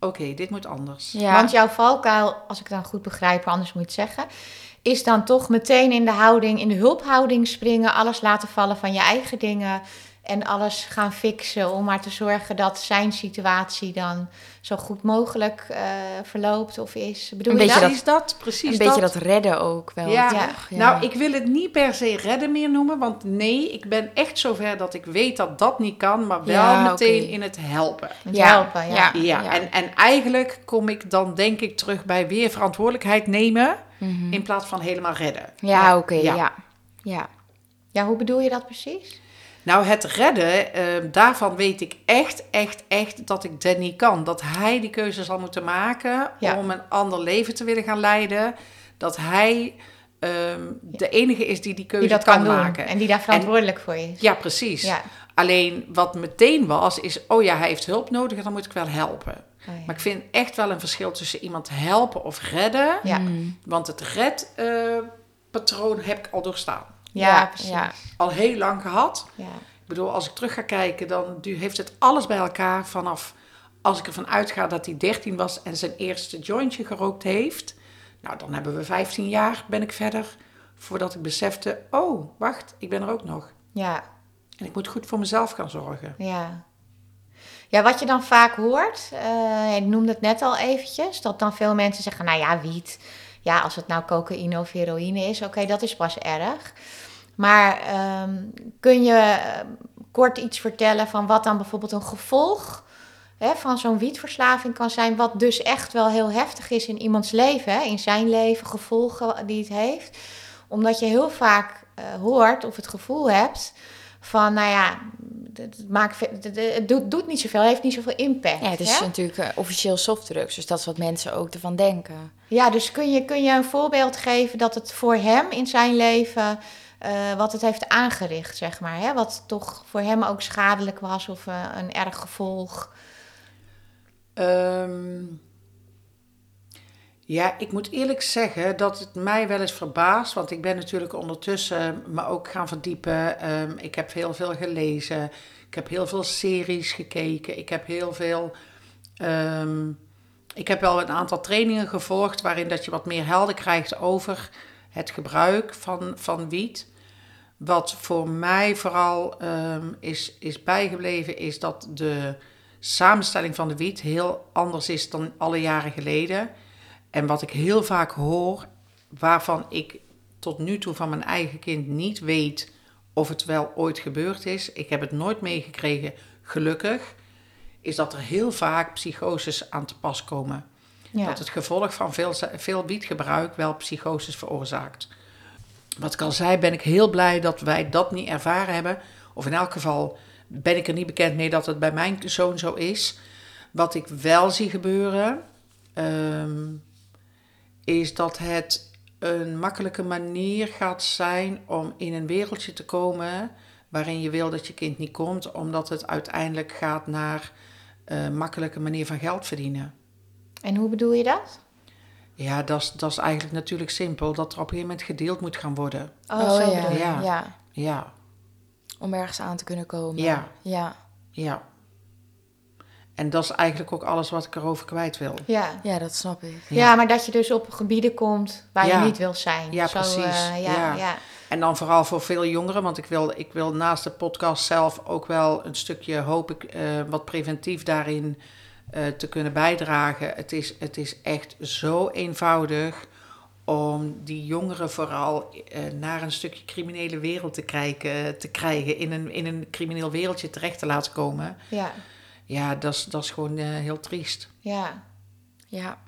Oké, dit moet anders. Ja. Want jouw valkuil, als ik het dan goed begrijp, anders moet zeggen, is dan toch meteen in de houding, in de hulphouding springen, alles laten vallen van je eigen dingen en alles gaan fixen om maar te zorgen dat zijn situatie dan zo goed mogelijk eh, verloopt of is. Bedoel Een je beetje dat? Precies dat, precies Een beetje dat redden ook wel. Ja. toch? Ja. Nou, ik wil het niet per se redden meer noemen, want nee, ik ben echt zover dat ik weet dat dat niet kan, maar wel Ja, meteen in het helpen. Het Ja. helpen, ja. Ja. Ja, En, en eigenlijk kom ik dan denk ik terug bij weer verantwoordelijkheid nemen Mhm. in plaats van helemaal redden. Ja, oké, Ja. ja. ja. Ja, hoe bedoel je dat precies? Nou, het redden, eh, daarvan weet ik echt, echt, echt dat ik dat niet kan. Dat hij die keuze zal moeten maken Ja. om een ander leven te willen gaan leiden. Dat hij ehm, de enige is die die keuze Die dat kan, kan, doen maken. en die daar verantwoordelijk voor is. Ja, precies. Ja. Alleen wat meteen was, is: oh ja, hij heeft hulp nodig en dan moet ik wel helpen. Oh ja. Maar ik vind echt wel een verschil tussen iemand helpen of redden. Ja. Mm. Want het redpatroon heb ik al doorstaan. Ja, Ja, precies. Al heel lang gehad. Ja. Ik bedoel, als ik terug ga kijken, dan heeft het alles bij elkaar vanaf als ik ervan uitga dat hij 13 was en zijn eerste jointje gerookt heeft. Nou, dan hebben we 15 jaar, ben ik verder, voordat ik besefte, oh, wacht, ik ben er ook nog. Ja. En ik moet goed voor mezelf gaan zorgen. Ja. Ja, wat je dan vaak hoort, eh ik noemde het net al eventjes, dat dan veel mensen zeggen, nou ja, wiet, ja, als het nou cocaïne of heroïne is, oké, dat is pas erg. Maar ehm, kun je eh, kort iets vertellen van wat dan bijvoorbeeld een gevolg hè, van zo'n wietverslaving kan zijn, wat dus echt wel heel heftig is in iemands leven, hè, in zijn leven, gevolgen die het heeft. Omdat je heel vaak eh, hoort of het gevoel hebt van, nou ja, het, maakt, het- doet, doet niet zoveel, heeft niet zoveel impact. Ja, het is hè? natuurlijk eh, officieel softdrugs, dus dat is wat mensen ook ervan denken. Ja, dus kun je, kun je een voorbeeld geven dat het voor hem in zijn leven, eh, wat het heeft aangericht, zeg maar. Hè? Wat toch voor hem ook schadelijk was of eh, een erg gevolg. Ehm, ja, ik moet eerlijk zeggen dat het mij wel eens verbaast. Want ik ben natuurlijk ondertussen me ook gaan verdiepen. Ehm, ik heb heel veel gelezen. Ik heb heel veel series gekeken. Ik heb heel veel. ehm, ik heb wel een aantal trainingen gevolgd waarin dat je wat meer helder krijgt over het gebruik van, van wiet. Wat voor mij vooral ehm, is, is bijgebleven, is dat de samenstelling van de wiet heel anders is dan alle jaren geleden. En wat ik heel vaak hoor, waarvan ik tot nu toe van mijn eigen kind niet weet of het wel ooit gebeurd is. Ik heb het nooit meegekregen, gelukkig. Is dat er heel vaak psychoses aan te pas komen. Ja. Dat het gevolg van veel, veel wietgebruik wel psychoses veroorzaakt. Wat ik al zei, ben ik heel blij dat wij dat niet ervaren hebben. Of in elk geval ben ik er niet bekend mee dat het bij mijn zoon zo is. Wat ik wel zie gebeuren, ehm, is dat het een makkelijke manier gaat zijn om in een wereldje te komen waarin je wil dat je kind niet komt, omdat het uiteindelijk gaat naar een makkelijke manier van geld verdienen. En hoe bedoel je dat? Ja, dat is, dat is eigenlijk natuurlijk simpel, dat er op een gegeven moment gedeeld moet gaan worden. Oh, zo ja. Ja. ja. Ja, Om ergens aan te kunnen komen. Ja. Ja, ja. En dat is eigenlijk ook alles wat ik erover kwijt wil. Ja. ja dat snap ik. Ja. maar dat je dus op gebieden komt waar Ja. je niet wil zijn. Ja, Zo, precies. eh, ja, Ja. ja. En dan vooral voor veel jongeren, want ik wil, ik wil naast de podcast zelf ook wel een stukje, hoop ik, eh, wat preventief daarin eh, te kunnen bijdragen. Het is, het is echt zo eenvoudig om die jongeren vooral eh, naar een stukje criminele wereld te krijgen, te krijgen in, een, in een crimineel wereldje terecht te laten komen. ja. Ja, dat is, dat is gewoon eh, heel triest. ja. Ja.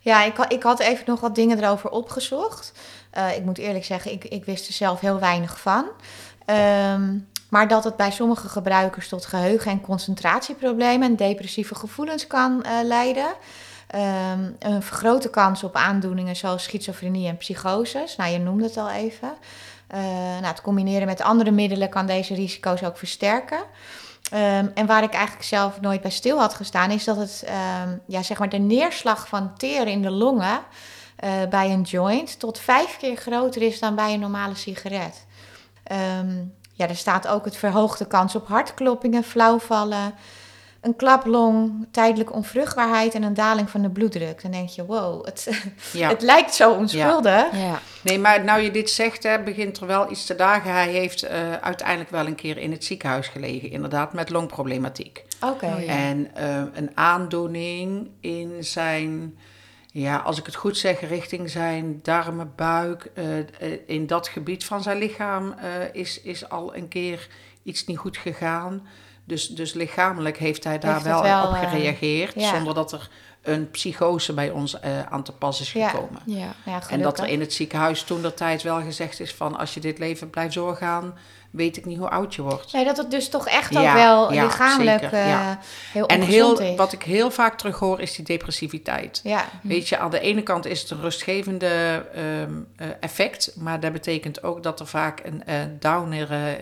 Ja, ik, had- ik had even nog wat dingen erover opgezocht. Eh, ik moet eerlijk zeggen, ik, ik wist er zelf heel weinig van. Ehm, maar dat het bij sommige gebruikers tot geheugen- en concentratieproblemen en depressieve gevoelens kan eh, leiden. Ehm, een vergrote kans op aandoeningen zoals schizofrenie en psychoses. Nou, je noemde het al even. Eh, nou, het combineren met andere middelen kan deze risico's ook versterken. Ehm, en waar ik eigenlijk zelf nooit bij stil had gestaan, is dat het, ehm, ja, zeg maar de neerslag van teer in de longen eh, bij een joint tot vijf keer groter is dan bij een normale sigaret. Ehm, ja, er staat ook het verhoogde kans op hartkloppingen, flauwvallen, een klaplong, tijdelijke onvruchtbaarheid en een daling van de bloeddruk. Dan denk je, wow, het, Ja. het lijkt zo onschuldig. Ja. Nee, maar nou je dit zegt, hè, begint er wel iets te dagen. Hij heeft eh, uiteindelijk wel een keer in het ziekenhuis gelegen, inderdaad, met longproblematiek. Oké. Oh, ja. En eh, een aandoening in zijn, ja, als ik het goed zeg, richting zijn darmen, buik, eh, eh, in dat gebied van zijn lichaam eh, is, is al een keer iets niet goed gegaan. Dus, dus lichamelijk heeft hij daar Heeft wel, wel, op eh, gereageerd, ja. zonder dat er een psychose bij ons eh, aan te pas is gekomen. Ja. Ja, En dat er in het ziekenhuis toen der tijd wel gezegd is van als je dit leven blijft doorgaan, weet ik niet hoe oud je wordt. Nee, dat het dus toch echt ook wel lichamelijk ja. heel En heel, is. wat ik heel vaak terug hoor, is die depressiviteit. Ja, Weet je, aan de ene kant is het een rustgevende ehm, eh, effect, maar dat betekent ook dat er vaak een downer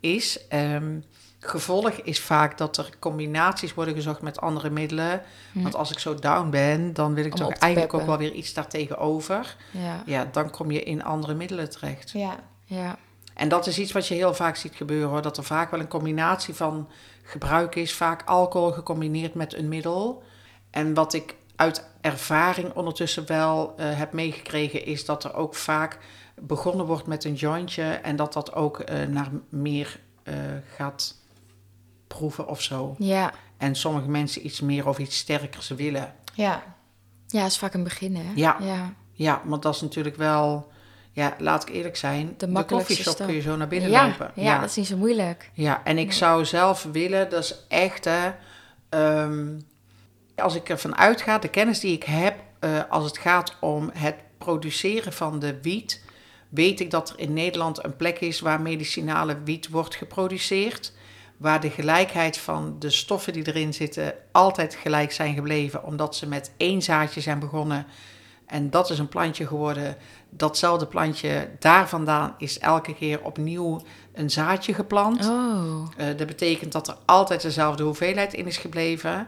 is. Ehm, gevolg is vaak dat er combinaties worden gezocht met andere middelen. Want als ik zo down ben, dan wil ik Om toch eigenlijk ook wel weer iets daartegenover. Ja, Ja, dan kom je in andere middelen terecht. ja. ja. En dat is iets wat je heel vaak ziet gebeuren, hoor. dat er vaak wel een combinatie van gebruik is, vaak alcohol gecombineerd met een middel. En wat ik uit ervaring ondertussen wel eh, heb meegekregen, is dat er ook vaak begonnen wordt met een jointje en dat dat ook eh, naar meer eh, gaat proeven of zo. Ja, En sommige mensen iets meer of iets sterkers willen. ja. ja, is vaak een begin, hè? Ja. ja. Ja, want dat is natuurlijk wel, ja, laat ik eerlijk zijn, de, makkelijkste koffieshop kun je zo naar binnen Ja, lopen. ja, dat is niet zo moeilijk. Ja, en ik zou zelf willen, dat is echt, hè, ehm, als ik ervan uitga, de kennis die ik heb, eh, als het gaat om het produceren van de wiet, weet ik dat er in Nederland een plek is waar medicinale wiet wordt geproduceerd. Waar de gelijkheid van de stoffen die erin zitten altijd gelijk zijn gebleven, omdat ze met één zaadje zijn begonnen. En dat is een plantje geworden. Datzelfde plantje daar vandaan is elke keer opnieuw een zaadje geplant. Oh, Eh, dat betekent dat er altijd dezelfde hoeveelheid in is gebleven.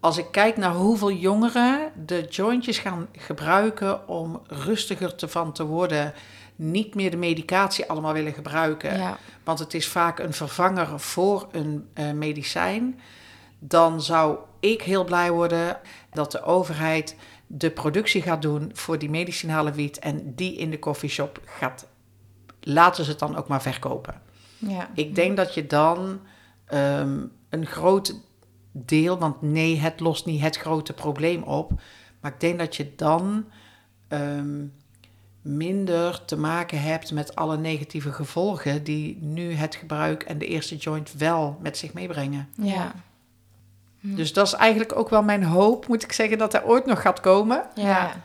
Als ik kijk naar hoeveel jongeren de jointjes gaan gebruiken om rustiger te van te worden, niet meer de medicatie allemaal willen gebruiken, ja. want het is vaak een vervanger voor een eh, medicijn, dan zou ik heel blij worden dat de overheid de productie gaat doen voor die medicinale wiet en die in de coffeeshop gaat. Laten ze het dan ook maar verkopen. ja. Ik denk dat je dan ehm, een groot deel, want nee, het lost niet het grote probleem op. Maar ik denk dat je dan ehm, minder te maken hebt met alle negatieve gevolgen die nu het gebruik en de eerste joint wel met zich meebrengen. Ja. Dus dat is eigenlijk ook wel mijn hoop, moet ik zeggen, dat er ooit nog gaat komen. Ja.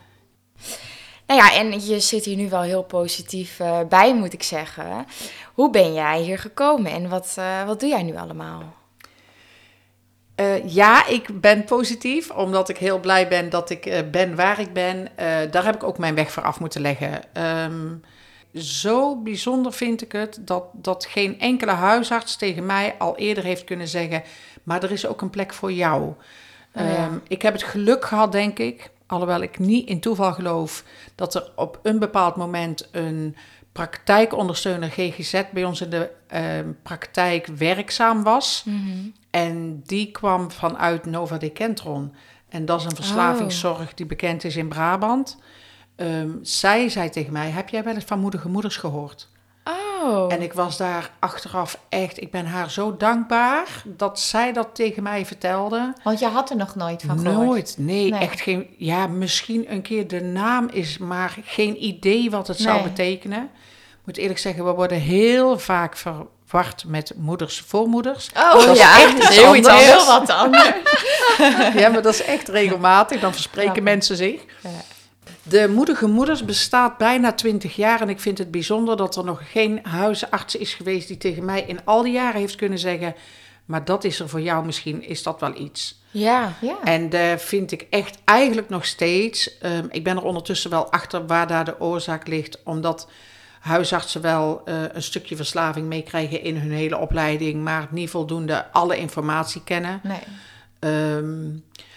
Nou ja, en je zit hier nu wel heel positief eh, bij, moet ik zeggen. Hoe ben jij hier gekomen en wat, eh, wat doe jij nu allemaal? Eh, ja, ik ben positief, omdat ik heel blij ben dat ik eh, ben waar ik ben. Eh, daar heb ik ook mijn weg voor af moeten leggen. Ehm, zo bijzonder vind ik het dat, dat geen enkele huisarts tegen mij al eerder heeft kunnen zeggen: maar er is ook een plek voor jou. Oh ja. Ehm, ik heb het geluk gehad, denk ik, alhoewel ik niet in toeval geloof, dat er op een bepaald moment een praktijkondersteuner GGZ bij ons in de ehm, praktijk werkzaam was. En die kwam vanuit Nova Decentron. En dat is een verslavingszorg die bekend is in Brabant. Ehm, zij zei tegen mij, heb jij wel eens van moedige moeders gehoord? Oh, En ik was daar achteraf echt, ik ben haar zo dankbaar dat zij dat tegen mij vertelde. Want je had er nog nooit van gehoord. Nooit, nee, Nee. echt geen. Ja, misschien een keer de naam is, maar geen idee wat het zou betekenen. Ik moet eerlijk zeggen, we worden heel vaak verward met moeders voormoeders. Oh Dat is ja, echt heel iets anders. Heel wat anders. Ja, maar dat is echt regelmatig. Dan verspreken mensen zich. Ja. De Moedige Moeders bestaat bijna 20 jaar. En ik vind het bijzonder dat er nog geen huisarts is geweest die tegen mij in al die jaren heeft kunnen zeggen. Maar dat is er voor jou misschien, is dat wel iets. ja. Ja. En daar vind ik echt eigenlijk nog steeds. ehm, ik ben er ondertussen wel achter waar daar de oorzaak ligt. Omdat huisartsen wel eh, een stukje verslaving meekrijgen in hun hele opleiding. Maar niet voldoende alle informatie kennen. Nee. Ehm,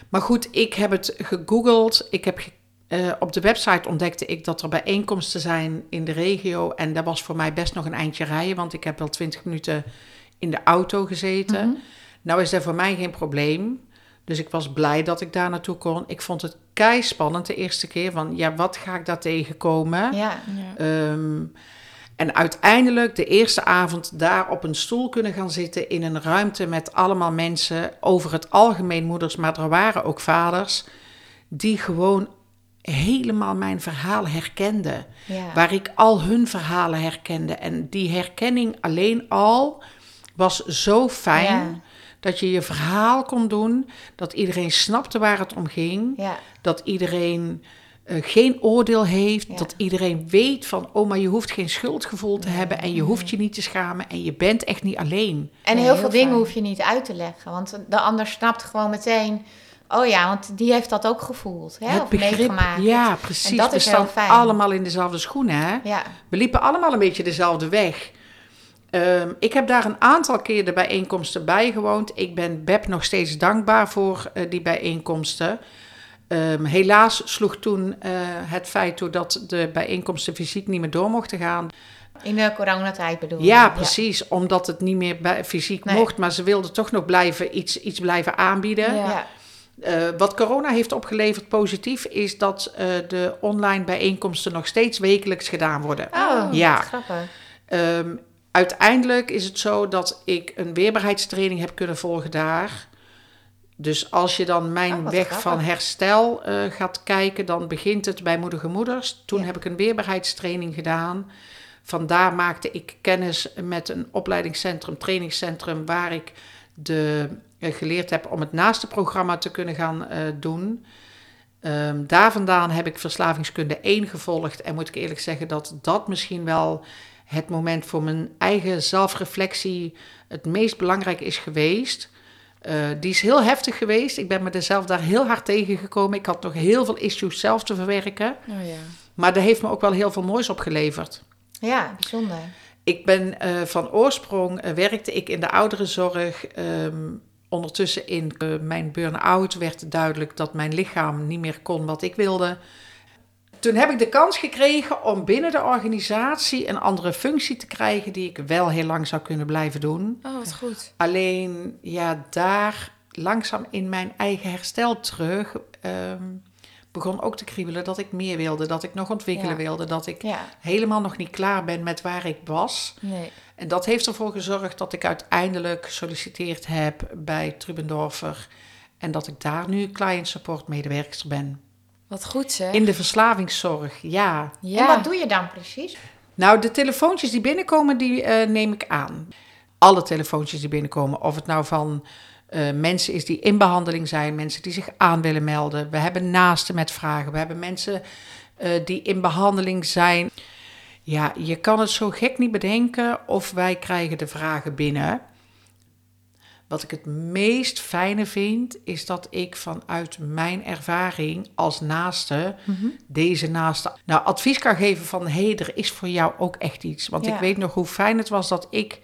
maar goed, ik heb het gegoogeld. Ik heb ge- eh, op de website ontdekte ik dat er bijeenkomsten zijn in de regio. En dat was voor mij best nog een eindje rijden, want ik heb wel twintig minuten in de auto gezeten. Nou is dat voor mij geen probleem. Dus ik was blij dat ik daar naartoe kon. Ik vond het kei spannend de eerste keer. Van ja, wat ga ik daar tegenkomen? Ja. Ehm, en uiteindelijk de eerste avond daar op een stoel kunnen gaan zitten in een ruimte met allemaal mensen, over het algemeen moeders, maar er waren ook vaders, die gewoon helemaal mijn verhaal herkenden. Ja. Waar ik al hun verhalen herkende. En die herkenning alleen al was zo fijn. Ja. Dat je je verhaal kon doen, dat iedereen snapte waar het om ging. Ja. Dat iedereen eh, geen oordeel heeft. Dat iedereen weet van, oh, maar je hoeft geen schuldgevoel te hebben en je hoeft je niet te schamen en je bent echt niet alleen. En heel heel veel dingen hoef je niet uit te leggen. Want de ander snapt gewoon meteen... Oh ja, want die heeft dat ook gevoeld. Hè? of meegemaakt. ja, precies. En dat is heel fijn. allemaal in dezelfde schoenen, hè? Ja. We liepen allemaal een beetje dezelfde weg. Ehm, ik heb daar een aantal keer de bijeenkomsten bijgewoond. Ik ben Beb nog steeds dankbaar voor eh, die bijeenkomsten. Ehm, helaas sloeg toen eh, het feit toe dat de bijeenkomsten fysiek niet meer door mochten gaan. In de coronatijd bedoel je? Ja, precies. Omdat het niet meer bij, fysiek Nee. mocht. Maar ze wilden toch nog blijven iets, iets blijven aanbieden. Ja. Ja. Eh, wat corona heeft opgeleverd positief is dat eh, de online bijeenkomsten nog steeds wekelijks gedaan worden. Oh, Ja. grappig. Ehm, uiteindelijk is het zo dat ik een weerbaarheidstraining heb kunnen volgen daar. Dus als je dan mijn Oh, weg grappig. van herstel eh, gaat kijken, dan begint het bij Moedige Moeders. Toen Ja. heb ik een weerbaarheidstraining gedaan. Vandaar maakte ik kennis met een opleidingscentrum, trainingscentrum, waar ik de, geleerd heb om het naaste programma te kunnen gaan eh, doen. Ehm, daar vandaan heb ik verslavingskunde 1 gevolgd. En moet ik eerlijk zeggen dat dat misschien wel het moment voor mijn eigen zelfreflectie het meest belangrijk is geweest. Eh, die is heel heftig geweest. Ik ben me er zelf daar heel hard tegen gekomen. Ik had nog heel veel issues zelf te verwerken. Oh ja. Maar dat heeft me ook wel heel veel moois opgeleverd. Ja, bijzonder. Ik ben eh, van oorsprong eh, werkte ik in de ouderenzorg. Ehm, ondertussen in eh, mijn burn-out werd duidelijk dat mijn lichaam niet meer kon wat ik wilde. Toen heb ik de kans gekregen om binnen de organisatie een andere functie te krijgen die ik wel heel lang zou kunnen blijven doen. Oh, wat goed. Alleen ja, daar langzaam in mijn eigen herstel terug ehm, begon ook te kriebelen dat ik meer wilde, dat ik nog ontwikkelen Ja. wilde, dat ik Ja. helemaal nog niet klaar ben met waar ik was. Nee. En dat heeft ervoor gezorgd dat ik uiteindelijk gesolliciteerd heb bij Trubendorfer. En dat ik daar nu client support medewerkster ben. Wat goed zeg. In de verslavingszorg, ja. ja. En wat doe je dan precies? Nou, de telefoontjes die binnenkomen, die eh, neem ik aan. Alle telefoontjes die binnenkomen. Of het nou van eh, mensen is die in behandeling zijn, mensen die zich aan willen melden. We hebben naasten met vragen. We hebben mensen eh, die in behandeling zijn. Ja, je kan het zo gek niet bedenken of wij krijgen de vragen binnen. Wat ik het meest fijne vind, is dat ik vanuit mijn ervaring als naaste, deze naaste, nou advies kan geven van hé, hey, er is voor jou ook echt iets. Want Ja. ik weet nog hoe fijn het was dat ik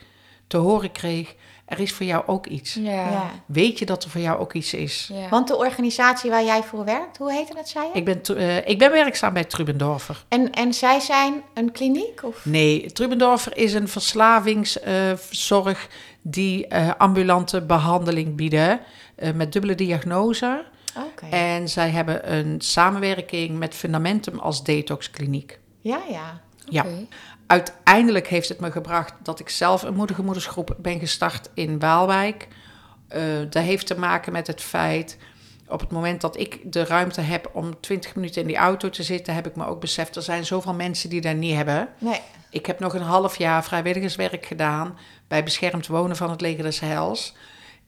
te horen kreeg, er is voor jou ook iets. Ja. Ja. Weet je dat er voor jou ook iets is? Ja. Want de organisatie waar jij voor werkt, hoe heette het, zei je? Ik ben, eh, ik ben werkzaam bij Trubendorfer. En, en zij zijn een kliniek? Of? Nee, Trubendorfer is een verslavingszorg die eh, ambulante behandeling bieden eh, met dubbele diagnose. Oké. En zij hebben een samenwerking met Fundamentum als detoxkliniek. Ja, ja. Ja. Uiteindelijk heeft het me gebracht dat ik zelf een moedige moedersgroep ben gestart in Waalwijk. Eh, dat heeft te maken met het feit, op het moment dat ik de ruimte heb om 20 minuten in die auto te zitten, heb ik me ook beseft, er zijn zoveel mensen die dat niet hebben. Nee. Ik heb nog een half jaar vrijwilligerswerk gedaan bij beschermd wonen van het Leger des Heils.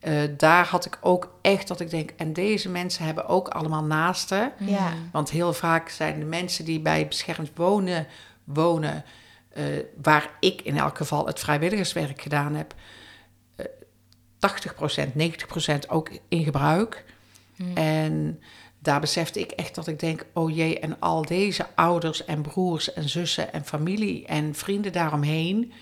Eh, daar had ik ook echt dat ik denk, en deze mensen hebben ook allemaal naasten. Ja. Want heel vaak zijn de mensen die bij beschermd wonen wonen, eh, waar ik in elk geval het vrijwilligerswerk gedaan heb, eh 80%, 90% ook in gebruik. En daar besefte ik echt dat ik denk, oh jee, en al deze ouders en broers en zussen en familie en vrienden daaromheen,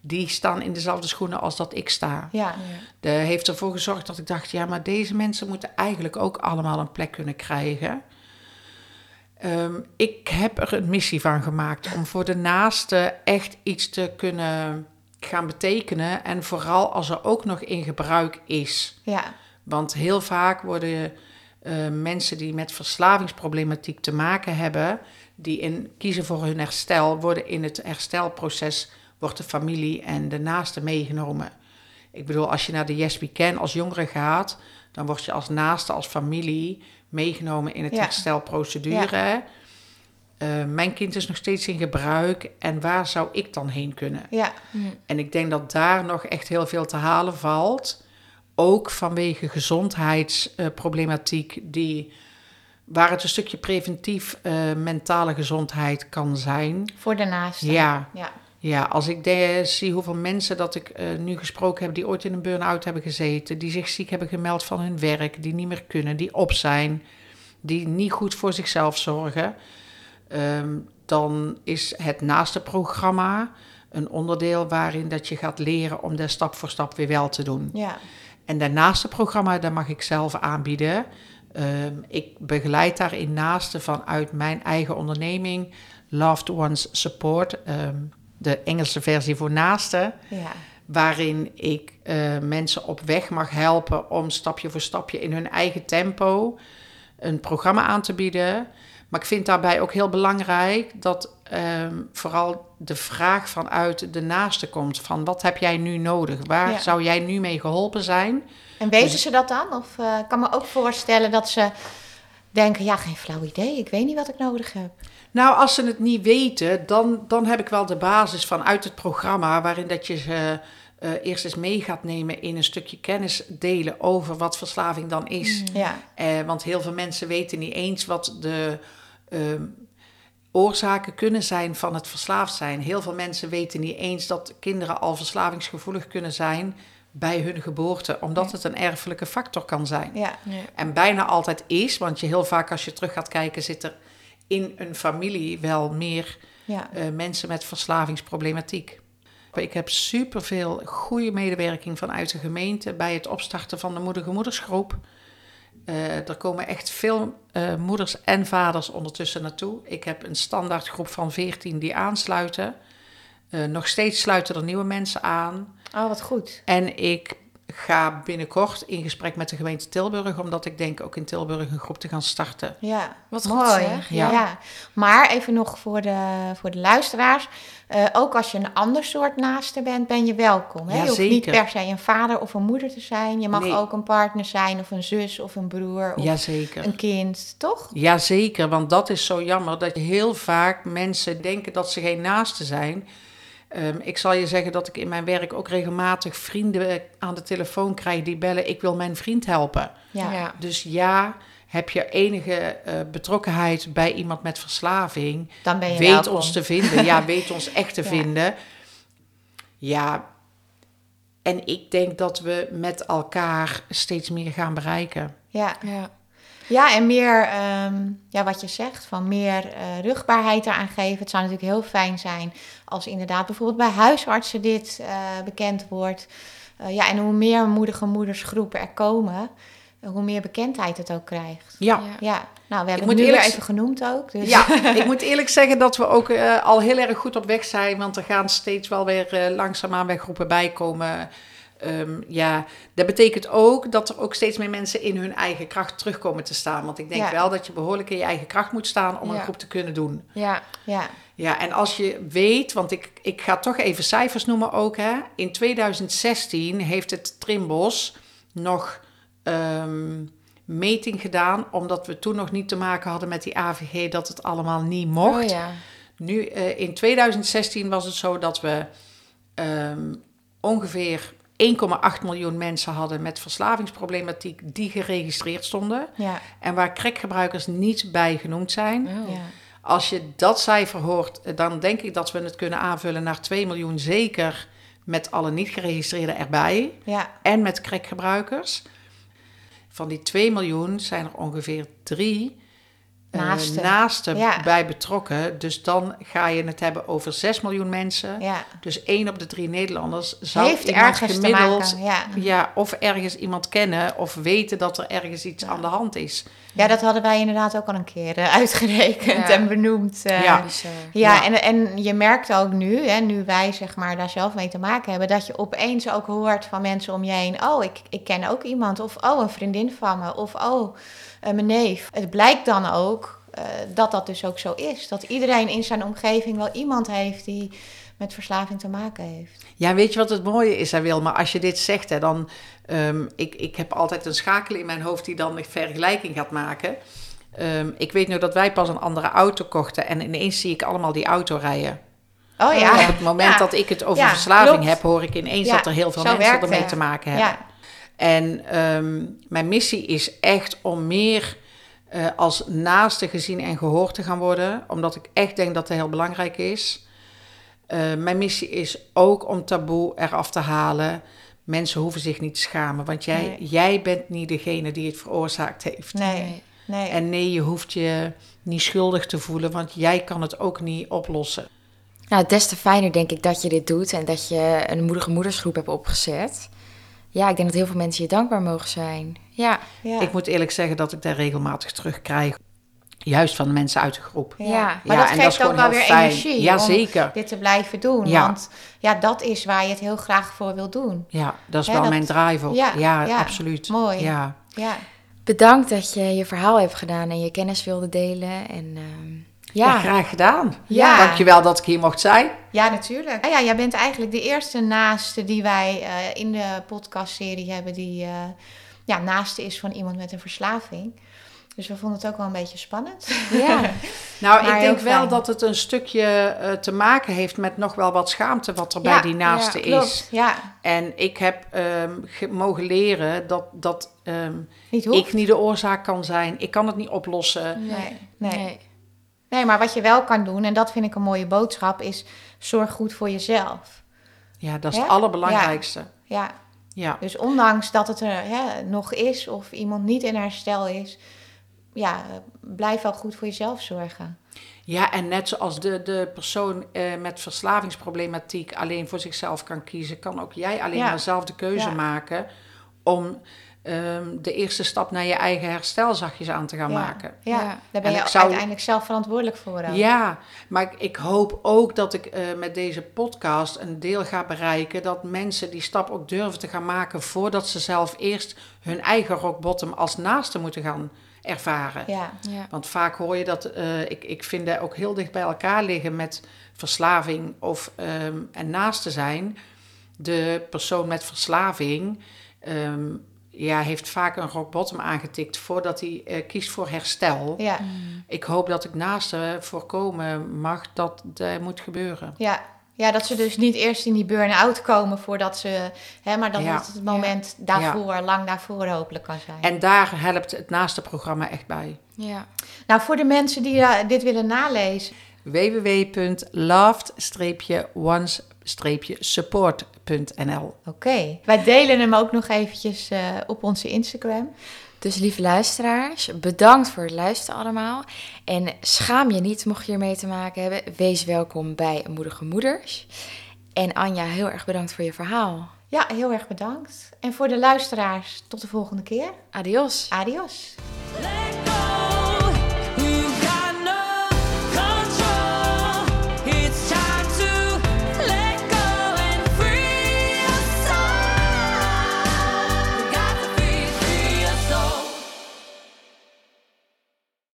die staan in dezelfde schoenen als dat ik sta. Ja. Heeft ervoor gezorgd dat ik dacht, ja, maar deze mensen moeten eigenlijk ook allemaal een plek kunnen krijgen. Ehm, ik heb er een missie van gemaakt om voor de naaste echt iets te kunnen gaan betekenen. En vooral als er ook nog in gebruik is. Ja. Want heel vaak worden eh, mensen die met verslavingsproblematiek te maken hebben, die in, kiezen voor hun herstel, worden in het herstelproces, wordt de familie en de naaste meegenomen. Ik bedoel, als je naar de Yes We Can als jongere gaat, dan word je als naaste, als familie meegenomen in het Ja. herstelprocedure. Eh, mijn kind is nog steeds in gebruik en waar zou ik dan heen kunnen? Ja. En ik denk dat daar nog echt heel veel te halen valt. Ook vanwege gezondheidsproblematiek die waar het een stukje preventief eh, mentale gezondheid kan zijn. Voor de naasten. Ja, Ja. Ja, als ik de, zie hoeveel mensen dat ik eh, nu gesproken heb die ooit in een burn-out hebben gezeten, die zich ziek hebben gemeld van hun werk, die niet meer kunnen, die op zijn, die niet goed voor zichzelf zorgen, ehm, dan is het naaste programma een onderdeel waarin dat je gaat leren om dat stap voor stap weer wel te doen. Ja. En daarnaast het programma, dat mag ik zelf aanbieden. Ehm, ik begeleid daarin naasten vanuit mijn eigen onderneming, Loved Ones Support, ehm, de Engelse versie voor naasten, Ja. waarin ik eh, mensen op weg mag helpen om stapje voor stapje in hun eigen tempo een programma aan te bieden. Maar ik vind daarbij ook heel belangrijk dat ehm, vooral de vraag vanuit de naaste komt: van wat heb jij nu nodig? Waar Ja. zou jij nu mee geholpen zijn? En weten ze dat dan? Of eh, kan me ook voorstellen dat ze denken, ja, geen flauw idee. Ik weet niet wat ik nodig heb. Nou, als ze het niet weten, dan, dan heb ik wel de basis vanuit het programma waarin dat je ze eh, eerst eens mee gaat nemen in een stukje kennis delen over wat verslaving dan is. Ja. Eh, want heel veel mensen weten niet eens wat de ehm, oorzaken kunnen zijn van het verslaafd zijn. Heel veel mensen weten niet eens dat kinderen al verslavingsgevoelig kunnen zijn bij hun geboorte, omdat het een erfelijke factor kan zijn. Ja. En bijna altijd is, want je heel vaak als je terug gaat kijken, zit er in een familie wel meer Ja. eh, mensen met verslavingsproblematiek. Ik heb superveel goede medewerking vanuit de gemeente bij het opstarten van de moedige moedersgroep. Eh, er komen echt veel eh, moeders en vaders ondertussen naartoe. Ik heb een standaardgroep van 14 die aansluiten. Eh, nog steeds sluiten er nieuwe mensen aan. Oh, wat goed. En ik ga binnenkort in gesprek met de gemeente Tilburg, omdat ik denk ook in Tilburg een groep te gaan starten. Ja, Wat goed, mooi. Ja. Ja. Maar even nog voor de, voor de luisteraars. eh, ook als je een ander soort naaste bent, ben je welkom. Hè? Ja, je hoeft niet zeker. per se een vader of een moeder te zijn. Je mag Nee. ook een partner zijn of een zus of een broer of Jazeker. een kind, toch? Jazeker, want dat is zo jammer dat heel vaak mensen denken dat ze geen naasten zijn. Ehm, ik zal je zeggen dat ik in mijn werk ook regelmatig vrienden aan de telefoon krijg die bellen: ik wil mijn vriend helpen. Ja. Ja. Dus ja, heb je enige eh, betrokkenheid bij iemand met verslaving, Dan ben je weet welkom. ons te vinden. Ja, weet ons echt te Ja. vinden. Ja, en ik denk dat we met elkaar steeds meer gaan bereiken. Ja. Ja. Ja, en meer, ehm, ja, wat je zegt, van meer eh, rugbaarheid eraan geven. Het zou natuurlijk heel fijn zijn als inderdaad bijvoorbeeld bij huisartsen dit eh, bekend wordt. Eh, ja, en hoe meer moedige moedersgroepen er komen, hoe meer bekendheid het ook krijgt. Ja. Ja. Nou, we hebben het nu weer eerlijk even genoemd ook. Dus. Ja, ik moet eerlijk zeggen dat we ook al heel erg goed op weg zijn. Want er gaan steeds wel weer eh, langzaamaan weer groepen bij komen. Ehm, ja, dat betekent ook dat er ook steeds meer mensen in hun eigen kracht terugkomen te staan. Want ik denk Ja. wel dat je behoorlijk in je eigen kracht moet staan om Ja. een groep te kunnen doen. Ja. ja. Ja, en als je weet, want ik, ik ga toch even cijfers noemen ook. Hè. In 2016 heeft het Trimbos nog ehm, meting gedaan, omdat we toen nog niet te maken hadden met die AVG dat het allemaal niet mocht. Oh ja. Nu, eh, in 2016 was het zo dat we ehm, ongeveer 1,8 miljoen mensen hadden met verslavingsproblematiek die geregistreerd stonden. Ja, En waar crackgebruikers niet bij genoemd zijn. Oh. ja. Als je dat cijfer hoort, dan denk ik dat we het kunnen aanvullen naar 2 miljoen zeker met alle niet geregistreerden erbij. ja. En met crackgebruikers. Van die 2 miljoen zijn er ongeveer 3 Naasten. naasten Ja. bij betrokken. Dus dan ga je het hebben over 6 miljoen mensen. ja. Dus 1 op de 3 Nederlanders zou Heeft iemand gemiddeld maken. Ja. ja, of ergens iemand kennen of weten dat er ergens iets aan de hand is. ja, dat hadden wij inderdaad ook al een keer eh, uitgerekend en benoemd. eh. Ja. Ja. En, en je merkt ook nu, hè, nu wij zeg maar daar zelf mee te maken hebben, dat je opeens ook hoort van mensen om je heen. Oh, ik, ik ken ook iemand. Of oh, een vriendin van me. Of oh, eh, mijn neef. Het blijkt dan ook eh, dat dat dus ook zo is. Dat iedereen in zijn omgeving wel iemand heeft die met verslaving te maken heeft. Ja, weet je wat het mooie is, hè, Wilma? Als je dit zegt, hè, dan... Um, ik, ik heb altijd een schakel in mijn hoofd die dan een vergelijking gaat maken. Um, ik weet nu dat wij pas een andere auto kochten en ineens zie ik allemaal die auto rijden. Oh ja. Op het moment Ja. dat ik het over Ja, verslaving klopt. heb, hoor ik ineens Ja, dat er heel veel mensen ermee te maken hebben. En um, mijn missie is echt om meer eh, als naaste gezien en gehoord te gaan worden. Omdat ik echt denk dat dat heel belangrijk is. Eh, mijn missie is ook om taboe eraf te halen. Mensen hoeven zich niet te schamen, want jij, Nee. jij bent niet degene die het veroorzaakt heeft. Nee, nee. En nee, je hoeft je niet schuldig te voelen, want jij kan het ook niet oplossen. Nou, des te fijner denk ik dat je dit doet en dat je een moedige moedersgroep hebt opgezet. Ja, ik denk dat heel veel mensen je dankbaar mogen zijn. Ja, ja. Ik moet eerlijk zeggen dat ik daar regelmatig terugkrijg. Juist van de mensen uit de groep. Ja. Ja. Maar Ja, dat en geeft is ook gewoon wel weer fijn. energie Ja, om zeker. dit te blijven doen. Ja. Want ja, dat is waar je het heel graag voor wil doen. Ja, dat is Ja, wel dat- mijn drive ook. ja, Ja, ja. absoluut. Mooi. Ja. Ja, bedankt dat je je verhaal hebt gedaan en je kennis wilde delen. En ehm, Ja. ja, graag gedaan. Ja. Dankjewel dat ik hier mocht zijn. ja natuurlijk. Ja, ja, jij bent eigenlijk de eerste naaste die wij eh, in de podcastserie hebben... die eh, ja, naaste is van iemand met een verslaving. Dus we vonden het ook wel een beetje spannend. ja. Nou, Maar ik denk wel fijn. dat het een stukje eh, te maken heeft met nog wel wat schaamte wat er Ja, bij die naaste ja, is. Klopt, ja. En ik heb ehm, ge- mogen leren dat, dat ehm, Niet ik niet de oorzaak kan zijn. Ik kan het niet oplossen. Nee, nee. nee. Nee, maar wat je wel kan doen, en dat vind ik een mooie boodschap, is zorg goed voor jezelf. Ja, dat is het allerbelangrijkste. Ja, Ja. dus ondanks dat het er hè, nog is of iemand niet in herstel is, ja, blijf wel goed voor jezelf zorgen. Ja, en net zoals de, de persoon eh, met verslavingsproblematiek alleen voor zichzelf kan kiezen, kan ook jij alleen Ja. maar zelf de keuze Ja. maken om ehm, de eerste stap naar je eigen herstel zachtjes aan te gaan ja. maken. Ja, Ja. daar ben En je ik zou- uiteindelijk zelf verantwoordelijk voor. Ja, maar ik, ik hoop ook dat ik eh, met deze podcast een deel ga bereiken dat mensen die stap ook durven te gaan maken voordat ze zelf eerst hun eigen rock bottom als naaste moeten gaan ervaren. Ja, Ja. Want vaak hoor je dat, eh, ik, ik vind dat ook heel dicht bij elkaar liggen met verslaving of ehm, en naast te zijn. De persoon met verslaving ehm, ja, heeft vaak een rock bottom aangetikt voordat hij eh, kiest voor herstel. ja, Ik hoop dat ik naast haar voorkomen mag dat dat moet gebeuren. ja. Ja, dat ze dus niet eerst in die burn-out komen voordat ze, hè, maar dat Ja. het het moment daarvoor, lang daarvoor hopelijk kan zijn. En daar helpt het naaste programma echt bij. ja. Nou, voor de mensen die eh, dit willen nalezen, www.loved-ones-support.nl oké. Wij delen hem ook nog eventjes eh, op onze Instagram. Dus lieve luisteraars, bedankt voor het luisteren allemaal. En schaam je niet mocht je ermee te maken hebben. Wees welkom bij Moedige Moeders. En Anja, heel erg bedankt voor je verhaal. Ja, heel erg bedankt. En voor de luisteraars, tot de volgende keer. Adios. Adios.